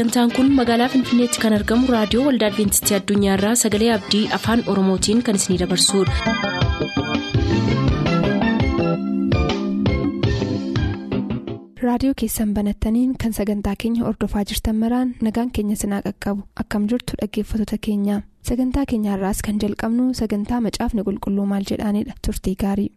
sagantaan kun magaalaa finfinneetti kan argamu raadiyoo waldaa adventistii addunyaarraa sagalee abdii afaan oromootiin kan isinidabarsudha. raadiyoo keessan banattaniin kan sagantaa keenya ordofaa jirtan maraan nagaan keenya sinaa qaqqabu akkam jirtu dhaggeeffattoota keenya sagantaa keenyaarraas kan jalqabnu sagantaa macaafni qulqulluu maal jedhaanidha turtii gaarii.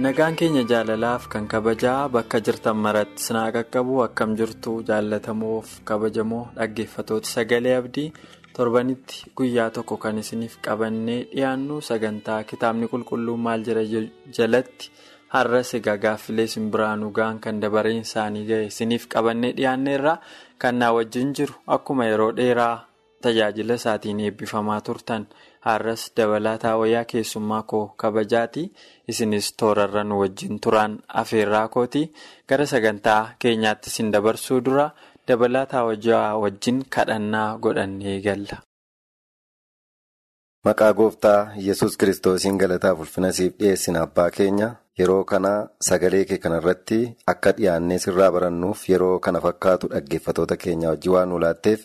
Nagaan keenya jaalalaaf kan kabajaa bakka jirtan maratti sinaa qaqqabu akkam jirtu jaallatamoof kabajamoo dhaggeeffatoota sagalee abdii torbanitti guyyaa tokko kan isiniif qabannee dhiyaannu sagantaa kitaabni qulqulluu maal jira jalatti har'as egaa gaaffilee simbiraanuu ga'an kan dabareen isaanii ga'e isiniif qabannee dhiyaanneerra kan naa wajjin jiru akkuma yeroo dheeraa tajaajila isaatiin eebbifamaa turtan. Har'as dabalataa wayyaa keessummaa koo kabajaati isinis toorarra nu wajjin turaan afeerraa kooti gara sagantaa keenyaatti isin dabarsuu dura dabalataa wayyaa wajjin kadhannaa godhannee galla. maqaa gooftaa yesus kiristoosiin galataaf ulfina siif dhiyeessina abbaa keenya yeroo kana sagalee kee kanarratti akka dhiyaannee sirraa barannuuf yeroo kana fakkaatu dhaggeeffatoota keenya wajjin waan nu laatteef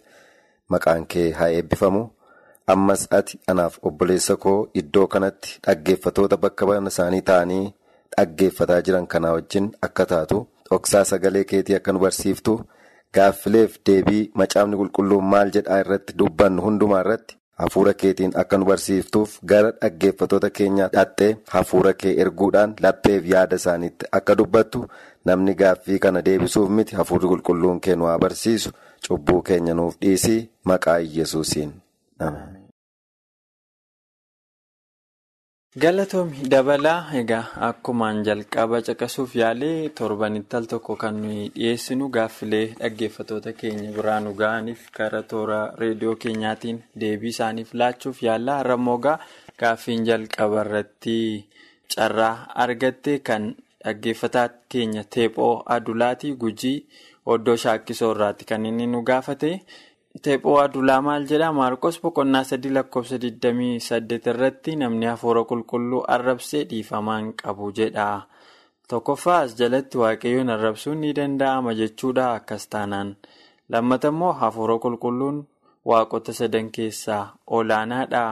maqaan kee haa eebbifamu. Ammas ati anaaf obboleessa koo iddoo kanatti dhaggeeffatoota bakka bana isaanii ta'anii dhaggeeffataa jiran kanaa wajjin akka taatu dhoksaa sagalee keetii akka nu barsiiftu gaaffileef deebii macaafni qulqulluun maal jedhaa irratti dubbannu hundumaa irratti hafuura keetiin akka nu barsiiftuuf gara dhaggeeffatoota keenyaa dhattee hafuura kee erguudhaan lapheef yaada isaaniitti akka dubbattu namni gaaffii kana deebisuuf miti hafuurri qulqulluun kee nu haa barsiisu cubbuu keenya nuuf dhiisii maqaa yesuusiin. Galatoomi dabalaa egaa akkumaan jalqaba caqasuuf yaalee torbanitti al tokko kan nuyi dhiyeessinu gaaffilee dhaggeeffatoota keenya biraa nu ga'aniif gara toora reediyoo keenyaatiin deebii isaaniif laachuuf yaalla har'ammoo gaaffiin jalqaba irratti carraa argatte kan dhaggeeffataa keenya teephoo adulaatii gujii oddoo shaakkisoo irraatti kan inni nu gaafate. Teephoo adulaa maal jedhaa Maarqos boqonnaa sadii lakkoofsa 28 irratti namni hafuura qulqulluu arrabsee dhiifamaa hin qabu jedha. Tokkoffaa as jalatti waaqayyoon arrabsuun ni danda'ama jechuudha akkas taanaan. Lammata immoo hafuura qulqulluun waaqota sadan keessaa olaanaadha.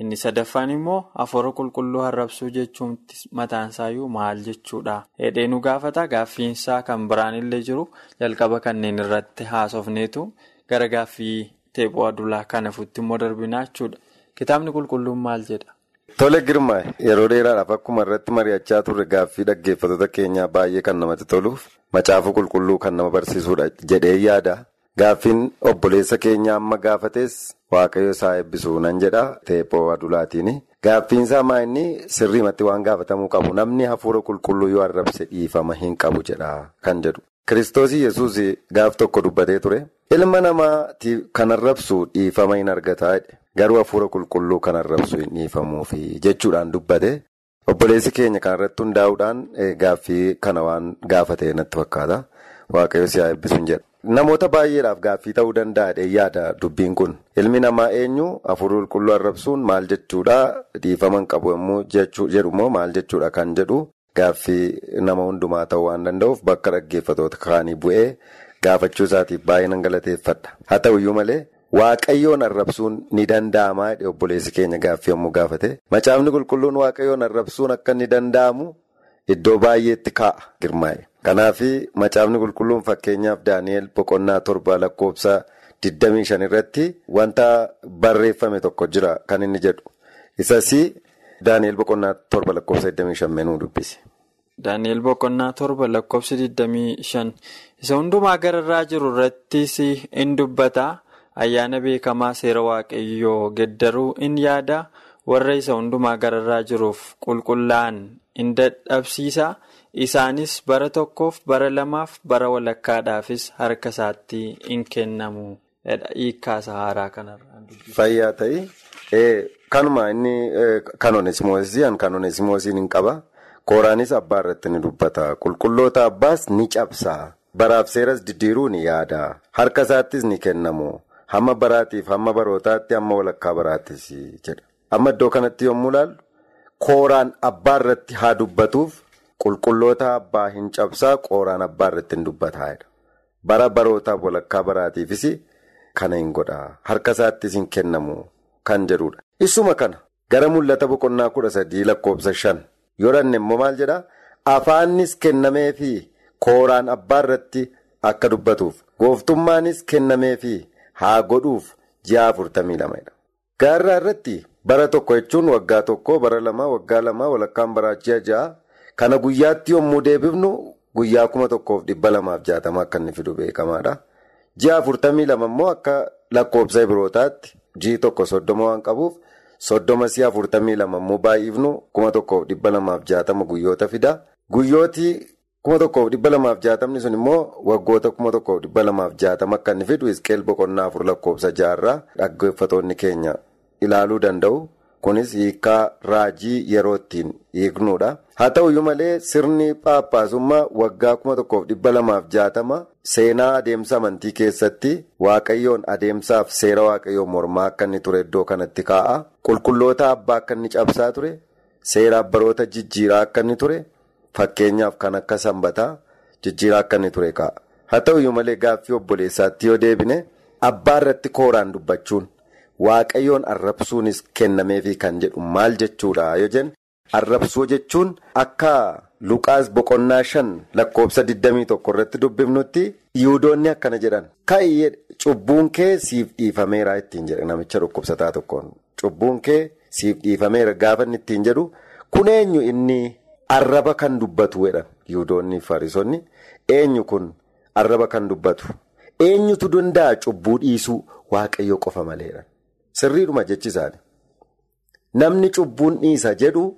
Inni sadaffaan immoo hafuura qulqulluu arrabsuu jechuun mataansaayyuu maal jechuudha. Hedhee nu gaafata gaaffiinsaa kan biraan illee jiru jalqaba kanneen irratti haasofneetu. Gara gaaffii teephoo adulaa kana fuutti immoo darbinaa jechuudha. Kitaabni qulqulluun maal jedha? Tole girmaa yeroo dheeraadhaaf akkuma irratti mari'achaa turre gaaffii dhaggeeffatoota keenyaa baay'ee kan namatti toluuf macaafa qulqulluu kan nama barsiisudha jedhee yaada. Gaaffiin obboleessa keenya amma gaafates waaqayyo isaa eebbisuu nan jedha teephoo adulaatiin. Gaaffiinsaa maa inni sirriimatti waan gaafatamuu qabu namni hafuura qulqulluu yoo arrabse dhiifama hin qabu jedha kan jedhu. Kiristoosii yesuus gaaf tokko dubbatee ture. Ilma namaatiif kan arrabsu dhiifama hin argataa garuu hafuura qulqulluu kan arrabsu hin dhiifamuufi jechuudhaan dubbate. Obboleessi keenya kanarratti hundaa'uudhaan gaaffii kana waan gaafatee natti fakkaata. Waaqayyo si haa eebbisuun jedha. Namoota baay'eedhaaf gaaffii ta'uu danda'a yaada dubbiin kun. Ilmi namaa eenyu hafuura qulqulluu arrabsuun maal jechuudha dhiifama hin qabu yommuu jedhumoo maal jechuudha kan jedhu. Gaaffii nama hundumaa ta'uu waan danda'uuf bakka dhaggeeffatoota kaanii bu'ee gaafachuu isaatiif baay'ee nan galateeffadha. Haa ta'uyyuu malee waaqayyoon arrabsuun ni danda'amaa obboleessi keenya gaaffii yommuu gaafate. Macaafni qulqulluun waaqayyoon arrabsuun akka inni danda'amu iddoo baay'eetti kaa'a girmaa'e. Kanaaf macaafni qulqulluun fakkeenyaaf Daani'eel boqonnaa torba lakkoofsa 25 irratti wanta barreeffame tokko jira kan inni jedhu. Isas Daani'eel boqonnaa torba lakkoofsa 25 menuu dubbise. Daani'eel boqonnaa torba lakkoofsa 25 isa hundumaa gararraa jiru irrattis in dubbata. Ayyaana beekamaa seera waaqayyoo geddaruu in yaada. Warra isa hundumaa gararraa jiruuf qulqullaa'an in dadhabsiisa. Isaanis bara tokkoof bara lamaaf bara walakkaadhaafis harka isaatti in kennamu. Hiikkaasa haaraa kanarraa. Fayyaa ta'e Kanuma inni kan oneesimoosii kan oneesimoosiin hin qaba. Kooraanis abbaa irratti ni dubbata. Qulqulloota abbaas ni cabsa. Baraaf seeras diddiiruu ni yaada. Harka isaattis ni kennamu. Hamma baraatiif hamma barootaatti hamma walakkaa baraattis jedha. Amma iddoo kanatti yommuu ilaallu kooraan abbaa irratti haa dubbatuuf qulqulloota abbaa hin cabsaa kooraan abbaa irratti hin dubbataa. Bara barootaaf walakkaa baraatiifis kana hin godha. Harka isaattis hin kennamu kan jedhudha. Isuma kana gara mul'ata boqonnaa kudha sadii lakkoofsa shan yoo dhanne immoo maal jedhaa afaannis kennameefi kooraan abbaa irratti akka dubbatuuf gooftummaanis kennameefi haa godhuuf ji'a afurtamii lamadha. Gaarraa irratti bara tokko jechuun waggaa tokko bara lama waggaa lama walakkaan baraa ji'a ja'a kana guyyaatti yommuu deebifnu guyyaa kuma tokkoof dhibba lamaaf jaatama akka inni fidu beekamaadha. Ji'a afurtamii lama immoo akka lakkoofsa Ibirootaatti ji'i tokko soddoma waan qabuuf. Soddoma si'a afurtamii lama immoo baay'ifnu kuma tokkoof dhibba lamaaf jaatama guyyoota fida. Guyyooti kuma tokkoof dhibba lamaaf jaatamni sun immoo waggoota kuma tokkoof dhibba lamaaf jaatama akka inni fidu Isqeel boqonnaa afur lakkoofsa jaarraa dhaggeeffatoonni keenya ilaaluu danda'u. Kunis hiikaa raajii yeroo ittiin hiiknuudha. Haa ta'uyyuu malee sirni paappaasummaa waggaa kuma tokkoof dhibba lamaaf jaatama seenaa adeemsa amantii keessatti waaqayyoon adeemsaaf seera waaqayyoon mormaa akka inni ture iddoo kanatti kaa'a. Qulqulloota abbaa akka inni cabsaa ture. Seera abbaroota jijjiiraa akka inni ture. Fakkeenyaaf kan akka sanbataa jijjiiraa akka inni ture kaa'a. Haa ta'uyyuu malee gaaffii obboleessaatti yoo deebine abbaa irratti kooraan dubbachuun. Waaqayyoon arrabsuunis kennameefi kan jedhu maal jechuudha yoo jennu arrabsuu jechuun akka luqaas boqonnaa shan lakkoofsa 21 irratti dubbifnutti yihudoonni akkana jedhan. Ka'iyyee cubbuun kee siif dhiifameera ittiin jedhe. Namicha dhukkubsataa tokkoon cubbuun kee siif dhiifameera gaafa ittiin jedhu. Kun eenyu inni arraba kan dubbatu jedhan yihudoonni fariisonni. Eenyu kun arraba kan dubbatu? Eenyutu danda'a cubbuu dhiisuu? Waaqayyo qofa maleedha. Sirriidhuma jechi isaanii. Namni cubbuun dhiisa jedhu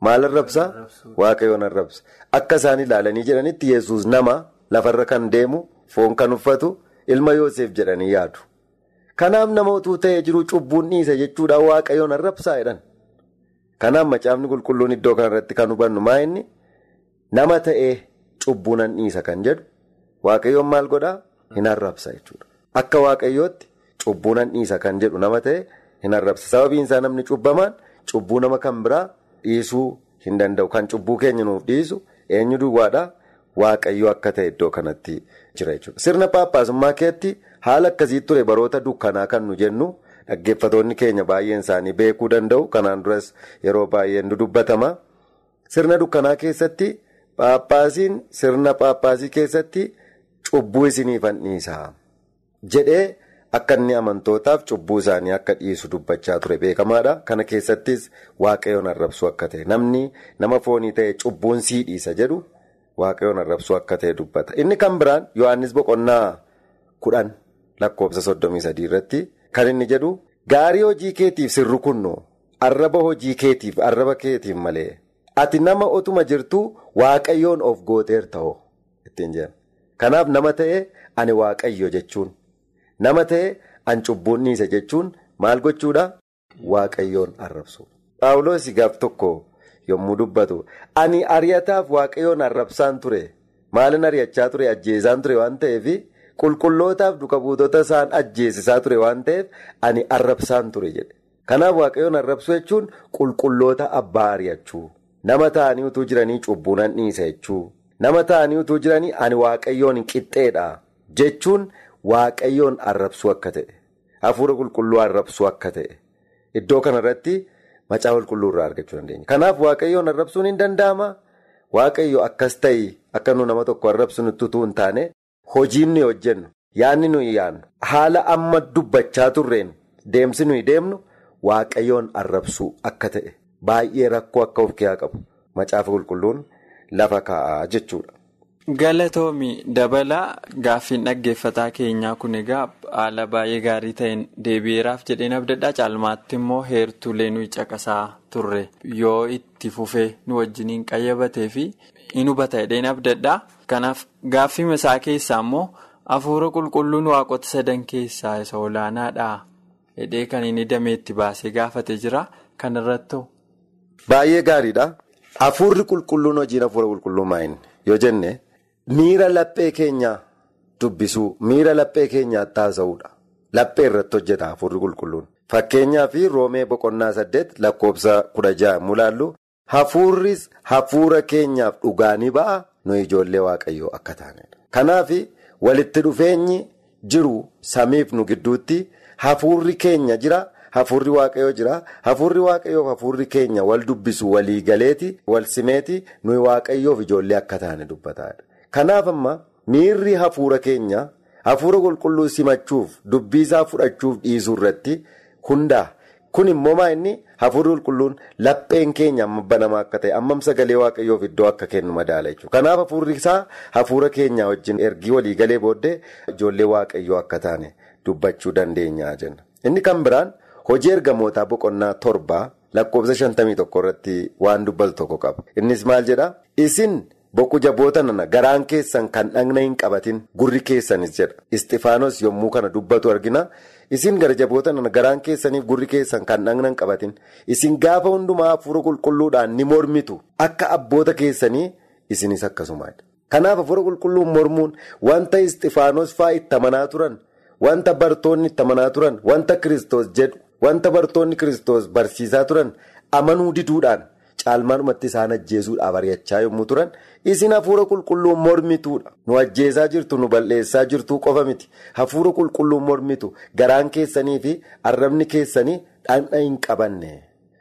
maal arrabsaa? Waaqayyoon arrabsa. Akka isaan ilaalanii jedhanitti yesus nama lafarra kan deemu, foon kan uffatu, ilma Yoosef jedhanii yaadu. Kanaaf nama utuu ta'ee jiru cubbuun dhiisa jechuudhaan waaqayyoon arrabsaa jedhan. Kanaaf macaafni qulqulluun iddoo kanarratti kan hubannu maa inni nama ta'ee cubbuunan dhiisa kan jedhu waaqayyoon maal godhaa? Hin arrabsa jechuudha. Akka waaqayyootti. Cubbuunan dhiisa kan jedhu nama ta'e hin arrabsa. Sababiin isaa namni cubbamaan cubbuu nama kan biraa dhiisuu hin danda'u. Kan cubbuu keenya nuuf dhiisu eenyu duwwaadhaa waaqayyoo akka ta'e iddoo kanatti jira jechuudha. Sirna paappaasummaa keetti haala akkasii ture baroota dukkanaa kan nu jennu dhaggeeffatoonni keenya baay'een isaanii beekuu danda'u. Kanaan duras yeroo baay'een dubbatama. Sirna dukkanaa keessatti paappaasiin sirna paappaasii keessatti cubbuu isiniifan dhiisa jedhee. Akka inni amantootaaf cubbuu isaanii akka dhiisu dubbachaa ture beekamaadha. Kana keessattis waaqayyoon arrabsuu akka ta'e namni nama foonii ta'e cubbuun sii dhiisa jedhu waaqayyoon arrabsuu akka ta'e dubbata. Inni kan biraan Yohaannis boqonnaa kudhan lakkoofsa soddomii sadii irratti kan inni jedhu gaarii hojii keetiif sirru kunnu arraba hojii keetiif arraba keetiif malee ati nama otuma jirtuu waaqayyoon of gooteer ta'oo ittiin jedhan. Kanaaf nama ta'e ani waaqayyo jechuun. Nama ta'e an cubbuun dhiisa jechuun maal gochuudha? Waaqayyoon arrabsu. Paawuloos gaaf tokko yommuu dubbatu ani ari'ataaf waaqayyoon arrabsaan ture maalin ari'achaa ture ajjeesaan ture waan ta'eef qulqullootaaf duka buutota isaan ajjeesisaa ture waan ta'eef ani arrabsaan ture jedhe. Kanaaf waaqayyoon arrabsu jechuun qulqulloota abbaa ari'achuu nama ta'anii utuu jiranii cubbuunan dhiisa jechuu nama ta'anii utuu jiranii ani waaqayyoon qixxeedha jechuun. Waaqayyoon arrabsuu akka ta'e hafuura qulqulluu arrabsuu akka ta'e iddoo kanarratti macaa qulqulluu irraa argachuu dandeenya. Kanaaf waaqayyoon arrabsuun hin danda'ama. Waaqayyo akkas ta'e akka nu nama tokko arrabsu nutti utuu hin taane hojiin nuyi hojjennu yaadni nuyi yaadnu haala amma dubbachaa turreen deemsi nuyi deemnu waaqayyoon arrabsuu akka ta'e baay'ee rakkoo akka of keessaa qabu macaafa qulqulluun lafa kaa'aa jechuudha. Galatoomi dabalaa gaaffiin dhaggeeffataa keenyaa kun egaa haala baay'ee gaarii ta'een deebi'eeraaf jedheen abdadhaa caalmaatti immoo heertuulee nuyi caqasaa turre yoo itti fufee nu wajjiniin qayyabatee fi hin hubata jedheen abdadhaa kanaaf gaaffii isaa keessaa immoo hafuura qulqulluun waaqota sadan keessaa isa olaanaadha hidhee kan inni dameetti baasee gaafate jira. Kanarratti Baay'ee gaariidha. Hafuurri qulqulluun hojiin hafuura qulqulluu maayini yoo jenne miira laphee keenyaa dubbisuu miira laphee keenyaa taasisuudha. Laphee irratti hojjeta hafuurri qulqulluun. Fakkeenyaaf roomee boqonnaa saddeet lakkoofsa kudha ja'a mulaallu hafuurris hafuura keenyaaf dhugaa ni ba'a nu ijoollee waaqayyoo akka taanedha. Kanaaf walitti dhufeenyi jiru samiif nu gidduutti hafuurri keenya jira. Hafuurri waaqayyoo jira. Hafuurri waaqayyoof hafuurri keenya wal dubbisu walii galeeti wal simeeti nuyi waaqayyoof ijoollee akka taane dubbataadha. Kanaaf amma miirri hafuura keenya hafuura qulqulluu simachuuf dubbiisaa fudhachuuf dhiisuu irratti hundaa. Kun immoo maa inni hafuurri qulqulluun lapheen keenya amma banamaa akka ta'e ammam sagalee waaqayyoof iddoo akka kennu madaala jechuudha. Kanaaf hafuurri isaa hafuura keenya wajjin ergii walii galee booddee ijoollee waaqayyoo akka taane dubbachuu dandeenya jenna. Inni kan biraan. Hojii ergamootaa boqonnaa torbaa lakkoofsa shantamii tokko irratti waan dubbatu tokko qaba. Innis maal jedhaa? Isin boqu jaboota nana garaan keessan kan dhagna hin qabatin gurri keessanis jedha. Istifaanos yommuu kana dubbatu argina. Isin gara jaboota nana garaan keessaniif gurri keessan kan dhagna hin qabatin. Isin gaafa hundumaa hafuura qulqulluudhaan ni mormitu. Akka abboota keessanii isinis akkasumaadha. Kanaaf hafuura qulqulluun mormuun wanta istifaanos fa'aa itti amanaa turan, wanta bartoonni itti amanaa turan, wanta kiristoos jedhu. Wanta bartoonni kiristoos barsiisaa turan amanuu diduudhaan caalmaanumatti isaan ajjeesuudhaaf ari'achaa yommuu turan isin hafuura qulqulluun mormituudha. Nu ajjeesaa jirtu nu balleessaa jirtu qofa miti. Hafuura qulqulluun mormitu garaan keessanii fi arrabni keessanii dhagna hin qabanne.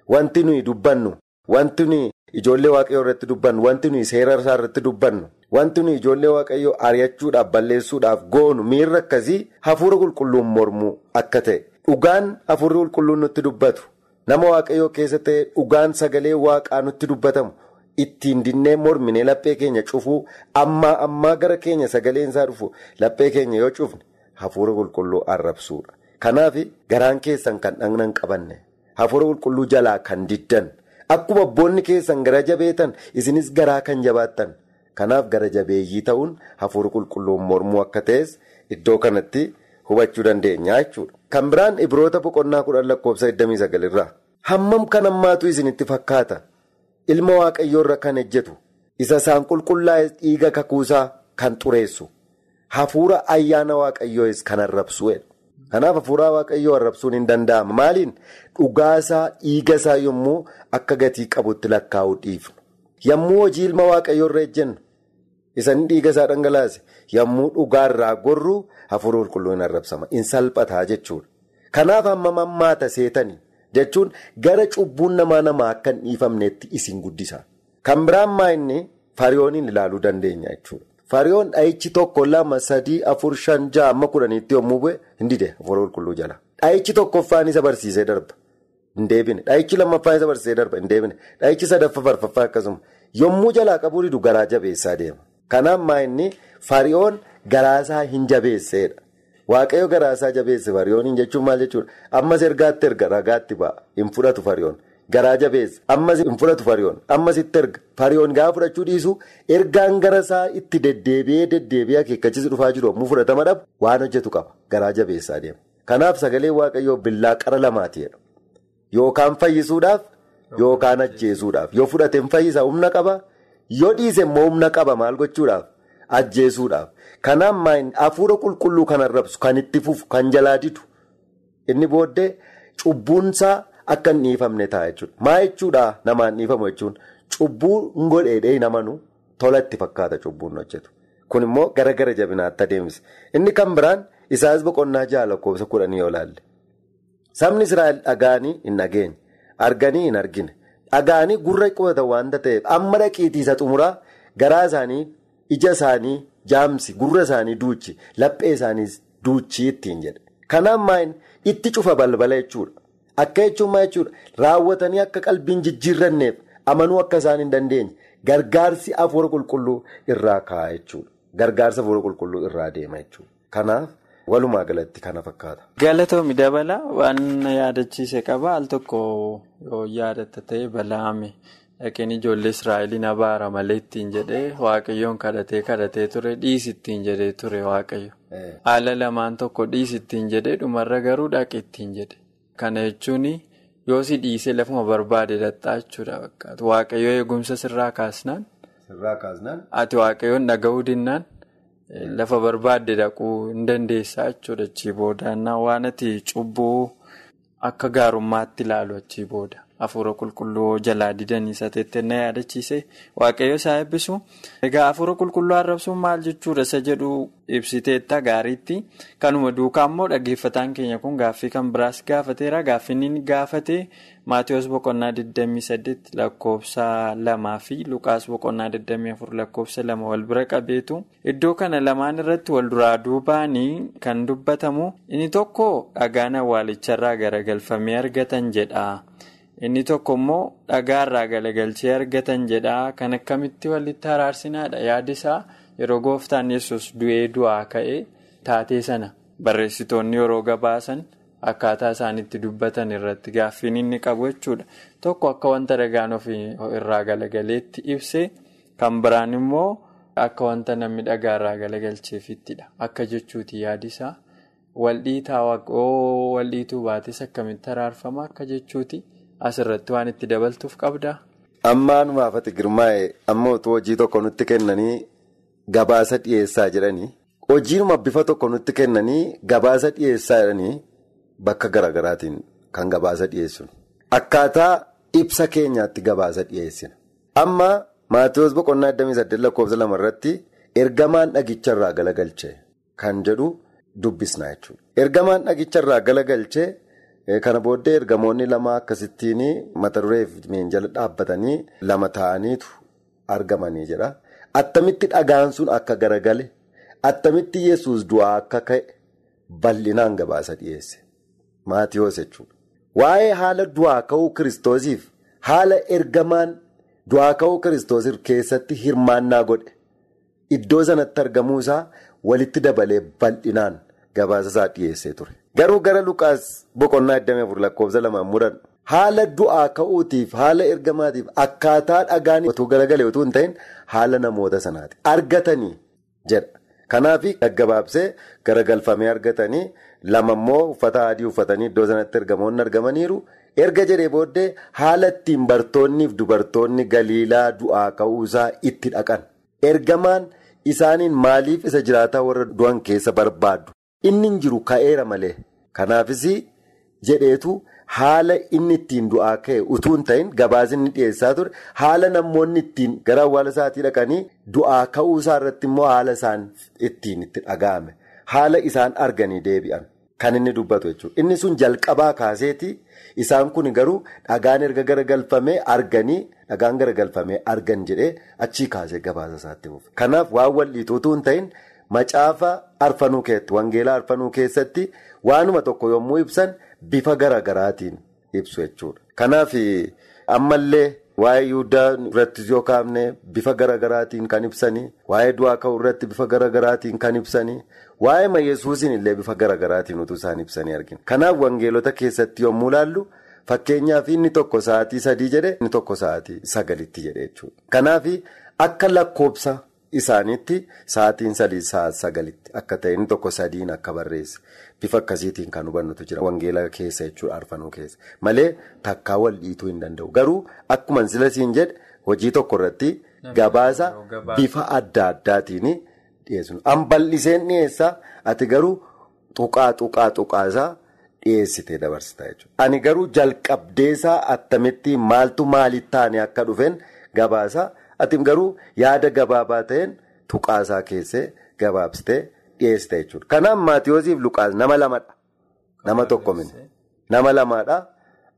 Wanti nuyi dubbannu, wanti nuyi ijoollee waaqayyoo irratti dubbannu, wanti nuyi seera isaa irratti dubbannu, wanti nuyi ijoollee waaqayyoo ari'achuudhaaf balleessuudhaaf goonu miirri akkasii hafuura qulqulluun mormuu akka ta'e. Dhugaan hafuurri qulqulluun nutti dubbatu nama waaqayyoo keessa ta'e dhugaan sagalee waaqaa nutti dubbatamu ittiin dinnee morminee laphee keenya cufuu ammaa ammaa gara keenya sagaleen isaa dhufu laphee keenya yoo cufne hafuura qulqulluu arrabsuudha. Kanaaf garaan keessan kan dhagna hin qabanne hafuura qulqulluu jalaa kan diddan akkuma abboonni keessan gara jabeetan isinis garaa kan jabaattan kanaaf gara jabeeyyii ta'uun hafuura qulqulluun mormuu akka ta'es iddoo kanatti. hubachuu dandeenya jechuudha. Kan biraan ibroota boqonnaa kudhan lakkoofsa 29 irraa hammam kan ammaatu isinitti fakkaata ilma waaqayyoorra kan ejjetu isa isaan qulqullaa'e dhiiga kakuusaa kan xureessu hafuura ayyaana waaqayyoos kan arrabsuudha. Kanaaf hafuura waaqayyoo arrabsuun hin danda'ama. Maaliin dhugaasaa dhiigasaa yommuu akka gatii qabutti lakkaa'uu dhiifnu. Yommuu hojii ilma waaqayyoorra ejjennu isaan dhiigasaa dhangalaase yommuu dhugaarraa gorru hafuura qulqulluun arrabsama. In salphataa jechuudha. Kanaaf hammam hammaata seetanii jechuun gara cubbuun namaa namaa akka hin dhiifamnetti isin guddisa. Kan biraan maa inni fariyooniin ilaaluu dandeenya jechuudha. Fariyoon dhahichi tokko lama sadii afur shan ja'a amma kudhaniitti yommuu bu'e hin dide hafuura qulqulluu jala. Dhahichi tokkoffaan isa barsiisee darba. Hin deebine. Dhahichi lammaffaan isa barsiisee darba. Hin deebine. Dhahichi sadaffaa farfaffaa akkasuma. Yommuu jalaa qabuu didu garaa jabeessaa deema. Kanaaf maa inni fariyoon garaasaa hin jabeesseedha. Waaqayyo garaasaa jabeesse fariyooniin jechuun maal jechuudha? Ammas ergaatti erga ragaatti ba'a. Hin fudhatu fariyoon. Garaa jabeessa. Ammas hin fudhatu fariyoon. Ammas itti erga. Fariyoon gaafa fudhachuu dhiisu ergaan garasaa itti deddeebi'ee deddeebi'ee akeekkachiisa dhufaa jiru yommuu fudhatama dhabu waan hojjetu qaba. Garaa jabeessaa deema. Kanaaf sagalee waaqayyoo billaa qara lamaatiidha. Yookaan fayyisuudhaaf yookaan ajjeesuudhaaf. Yoo fudhate hin fayyisa humna qaba. Yoo dhiise immoo humna qaba maal gochuudhaaf? Ajjeesuudhaaf. Kanaaf hafuura qulqulluu kan arrabsu kan itti fufu kan jalaa didu inni booddee cubbuunsaa akka hin dhiifamne ta'a jechuudha. Maa jechuudha namaan dhiifamu jechuun cubbuu hin godheedhee hin amanu tola itti fakkaata cubbuun hojjetu. Kun immoo gara gara jabinaatti adeemsa. Inni kan biraan isaas boqonnaa ja'a lakkoofsa kudhanii yoo ilaalle. Sabni Israa'el dhaga'anii hin dhageenye. Arganii hin argine. Dhaga'anii gurra qubatan waanta ta'eef amma dhaqiitii isa xumuraa garaa isaanii ija isaanii jaamsi gurra isaanii duuchi laphee isaanii duuchi ittiin jedhe. Kanaaf maayin itti cufa balbala jechuudha. Akka jechuun maa jechuudha raawwatanii akka qalbiin jijjiirranneef amanuu akka isaan hin dandeenye gargaarsi hafuura qulqulluu irraa ka'a jechuudha. Gargaarsa hafuura qulqulluu irraa deema jechuudha. Kanaaf walumaa galatti kana fakkaata. Galatoomii dabala waan yaadachiise qaba al tokko yoo yaadatta ta'e balaame dhaqeen ijoollee Israa'eliin abaara malee ittiin jedhee waaqayyoon kadhatee kadhatee ture dhiisi ittiin jedhee ture waaqayyo. Haala lamaan tokko dhiisi ittiin jedhee dhumarra garuu dhaqe ittiin jedhe. Kana jechuun yoo si dhiisee lafuma barbaade dhattaa jechuudha fakkaatu. Waaqayyoo eegumsa sirraa kaasnaan. Ati waaqayyoon dhaga'uu dinnaan lafa barbaadde dhaquu hin dandeessaa jechuudha achii booda. Waan ati cubbuu akka gaarummaatti ilaalu achii booda. Hafuura qulqulluu jalaa didanii isa teettee na yaadachiise waaqayyo isaa eebbisu. Egaa hafuura qulqulluu arrabsuun maal jechuudha isa jedhu ibsiteetta gaariitti. Kanuma duukaa immoo dhaggeeffataan keenya kun gaaffii kan biraas gaafateera. Gaaffiin inni gaafate Maatiyoos boqonnaa 28 lakkoofsa lamaa fi Luqaas boqonnaa 24 lakkoofsa lama wal bira qabeetu. Iddoo kana lamaan irratti wal duraa duubaanii kan dubbatamu inni tokko dhagaan awwaalicharraa garagalfamee argatan jedha. Inni tokko immoo dhagaarraa galagalchee argatan jedha. Kan akkamitti walitti araarsinaadha yaadi isaa yeroo gooftaan yesus du'ee du'aa ka'ee taatee sana barreessitoonni yeroo gabaasan akkaataa isaanitti dubbatan irratti gaaffiin inni qabu jechuudha. Tokko akka wanta dhagaan ofii irraa galagaleetti ibse kan biraan immoo akka wanta namni dhagaarraa galagalcheefittidha. Akka jechuuti yaadi isaa waldhiitaa waaqoo waldhiituu baates akkamitti araarfama akka jechuuti. Asirratti waan itti dabaltuuf qabdaa? Ammaanumaaf ati girmaa'e amma utuu hojii tokko nutti kennanii gabaasa dhiyeessaa jedhanii hojiinuma bifa tokko nutti kennanii gabaasa dhiyeessaa jedhanii bakka garaagaraatiin kan gabaasa dhiyeessinu. Akkaataa ibsa keenyaatti gabaasa dhiyeessina. Amma Maatiyoos boqonnaa 28 lakkoofsa lama irratti ergamaan dhagicharraa galagalchee kan jedhu dubbisna jechuudha. Ergamaan dhagicharraa galagalchee. Kana booddee ergamoonni lama akkasittiin mata duree miinjala dhaabbatanii lama ta'aniitu argamanii jira. Attamitti dhagaan sun akka garagale attamitti yesus du'aa akka ka'e bal'inaan gabaasa dhiyeesse. Maatiyoos jechuudha. Waa'ee haala du'aa ka'uu kiristoosiif haala ergamaan du'aa ka'uu kiristoosiif keessatti hirmaannaa godhe iddoo sanatti argamuu isaa walitti dabalee bal'inaan gabaasa isaa dhiyeessee ture. Garuu gara Lukaas boqonnaa 24 lakkoofsa lamaan mudan haala du'aa ka'uutiif haala ergamaatiif akkaataa dhagaan otoo garagalee otoo hin ta'in haala namoota sanaati. Argatanii jedha. Kanaaf gaggabaabsee garagalfamee argatanii lama immoo uffata adii uffatanii iddoo sanatti ergamoonni argamaniiru. Erga jedhee booddee haala ittiin bartoonniif dubartoonni galiilaa du'aa ka'uusaa itti dhaqan. Ergamaan isaaniin maaliif isa jiraataa warra du'an keessa barbaadu? Inni hin jiru ka'eera malee. Kanaafis jedheetu haala inni ittiin du'aa ka'e utuu hin ta'in gabaasni dhiyeessaa ture haala namoonni ittiin gara awwaala isaatii dhaqanii du'aa ka'uu isaa irratti immoo haala isaan ittiin itti dhaga'ame haala isaan arganii deebi'an kan inni dubbatu jechuudha. Inni sun jalqabaa kaaseeti isaan kun garuu dhagaan erga garagalfamee arganii dhagaan garagalfamee argan jedhee achii kaasee gabaasa isaatti buufe. Kanaaf waan wal'iitu utuu hin ta'in. Macaafa arfanuu keessatti wangeelaa arfanuu keessatti waanuma tokko yommuu ibsan bifa garagaraatiin ibsu jechuudha. Kanaaf ammallee waa'ee Yihudaa irratti yoo kaafne bifa garagaraatiin kan ibsanii waa'ee du'aa ka'uu irratti bifa garagaraatiin kan ibsanii waa'ee Yesuusiin illee bifa garagaraatiin utuu isaan ibsanii argina. Kanaaf wangeelota keessatti yommuu ilaallu fakkeenyaaf inni tokko sa'aatii sadii jedhe inni tokko sa'aatii sagalitti jedhe jechuudha. Kanaaf akka lakkoobsa. Isaaniitti sa'aatiin sadii sa'aat sagalitti akka ta'e inni tokko sadiin akka barreesse bifa akkasiitiin kan hubannutu jira wangeela keessa jechuudha arfanuu keessa malee takkaa wal dhiituu hin danda'u garuu akkuma silasiin jedhe hojii tokko irratti gabaasa bifa adda addaatiin dhiyeessu. An bal'iseen dhiyeessaa ati garuu tuqaa tuqaa tuqaasaa dhiyeessitee dabarsita jechuudha. Ani garuu jalqabdeesaa attamitti maaltu maalitti taane akka dhufeen gabaasa. Ati garuu yaada gabaabaa ta'een tuqaasaa keessee gabaabsitee dhiyeessite jechuudha. Kanaaf Maatiyoosiif Luqaas nama lamadha. Nama tokko miti. Nama lamaadha.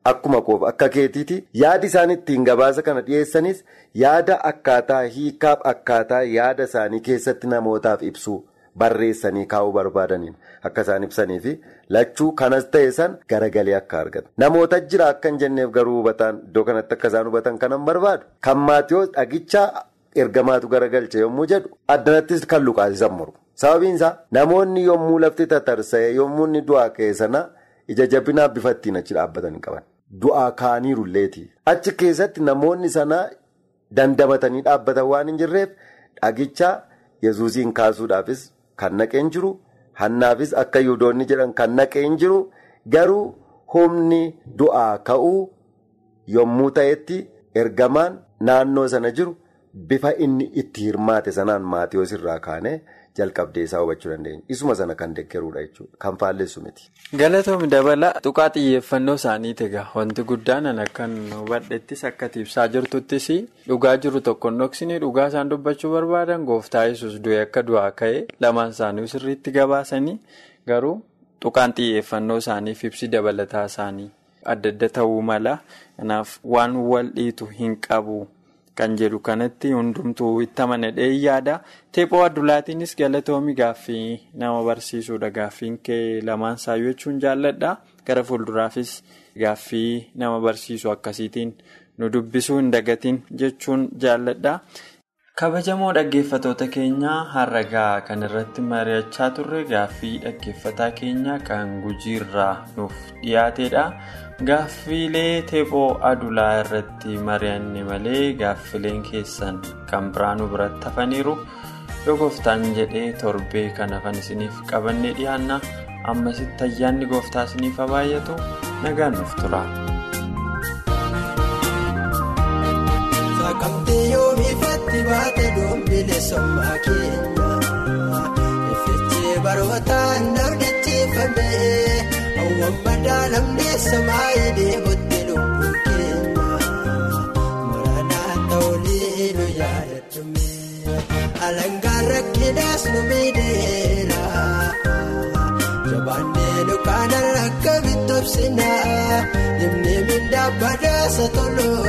Akkuma koof akka keetiiti. Yaadi isaan ittiin gabaasa kana dhiyeessanis yaada akkaataa hiikaaf akkaataa yaada isaanii keessatti namootaaf ibsuu barreessanii kaa'uu barbaadaniin akka isaan ibsanii fi lachuu kanas ta'e san garagalee akka argatan. Namoota jira akka hin jenneef garuu hubataan iddoo kanatti akka isaan hubatan kanan barbaadu. Kan Maatiyoos dhagichaa ergamaatu garagalche yommuu jedhu addanattis kan luqaasisan mormu. Sababiin isaa namoonni yommuu lafti tatarsa'e yommuu inni du'aa ka'e sana ija jabinaa bifa ittiin achi dhaabbatan hin qaban. Du'aa kaaniirulleeti. Achi keessatti namoonni sana dandamatanii dhaabbatan waan hin jirreef dhagicha yesuusiin kaasuudhaafis kan naqeen jiru hannaafis akka yuudoonni jedhan kan naqeen jiru garuu humni du'aa ka'uu yommuu ta'etti ergamaan naannoo sana jiru bifa inni itti hirmaate sanaan maatiyoos irraa kaanee jalqabdee isaa hubachuu dandeenya. Isuma sana kan deeggaruudha jechuudha. Kan faalleessu miti. Galatoomii dabala tuqaa xiyyeeffannoo isaaniiti egaa wanti guddaan akkan hubadhettis akka ibsaa jirtuttis dhugaa jiru tokko dhoksanii dhugaa isaan dubbachuu barbaadan gooftaa yesus du'e akka du'aa ka'e lamaan isaanii sirriitti gabaasanii garuu tuqaan xiyyeeffannoo isaaniif ibsi dabalataa isaanii adda adda ta'uu mala kanaaf waan wal dhiitu hin qabu. Kan jedhu kanatti hundumtuu itti amanadhee yaada. Teephoo addulaatiinis galatoomii gaaffii nama barsiisuudha. Gaaffiin kee lamaan saayyoo jechuun jaalladha. Gara fuulduraafis gaaffii nama barsiisu akkasiitiin nu dubbisuu hin dagatiin jechuun jaalladha. Kabajamoo dhaggeeffatoota keenyaa har'agaa kan irratti mari'achaa turre gaaffii dhaggeeffataa keenya kan gujiirraa nuuf dhiyaatedha. Gaaffiilee teephoo adulaa irratti mari'anne malee gaaffileen keessan kan biraa nu biratti hafaniiru yoo gooftaan jedhee torbee kan hafan isiniif qabannee dhiyaanna. Ammasitti ayyaanni gooftaa isiniif baay'atu nagaan nuuf tura. Saaqamtee yoomiifatti baate doombilee sommaa keenya. Effeechee barootaan dargaggeeffamee hawwan madaalamnee samaayii deebottee lubbuu keenya Maranaa ta'ulee nu yaadatumee alangaan rakkinaas nu miidheera Jabaannee dukkaanarra akka bitobsinaa Dimnee mindaa badaasa tolootaaf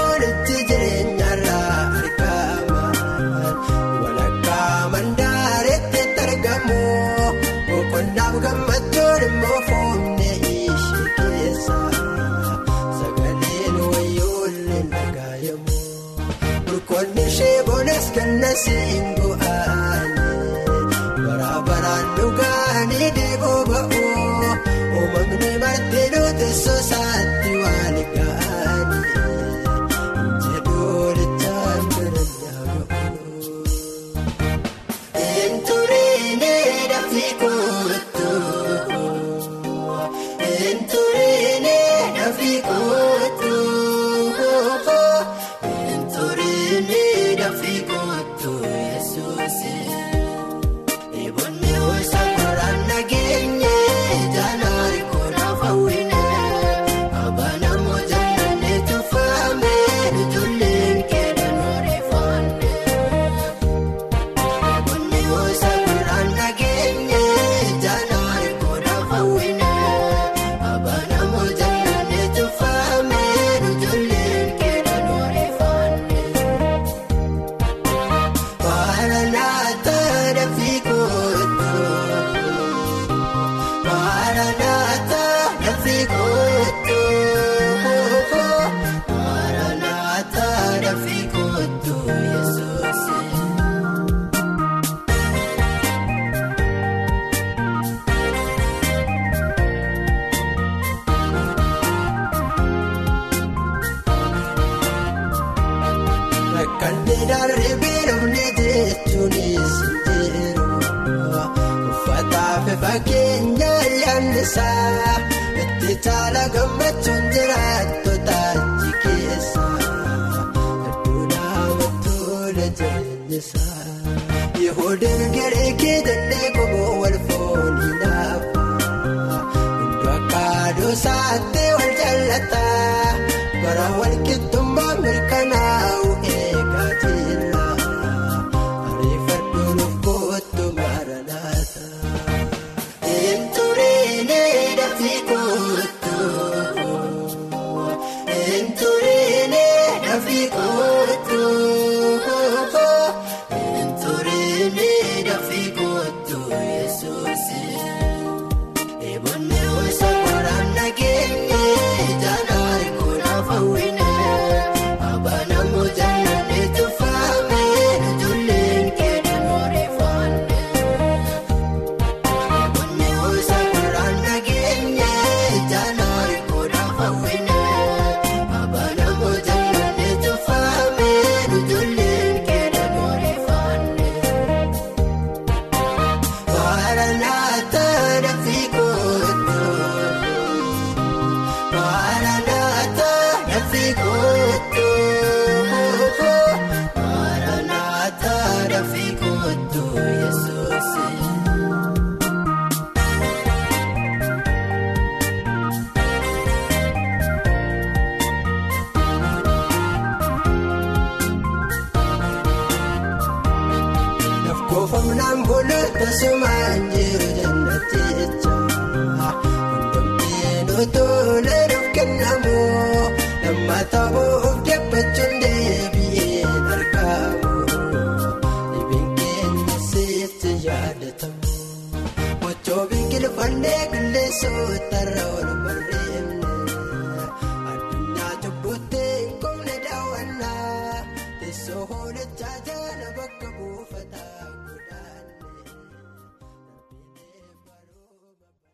Burqoonni dafii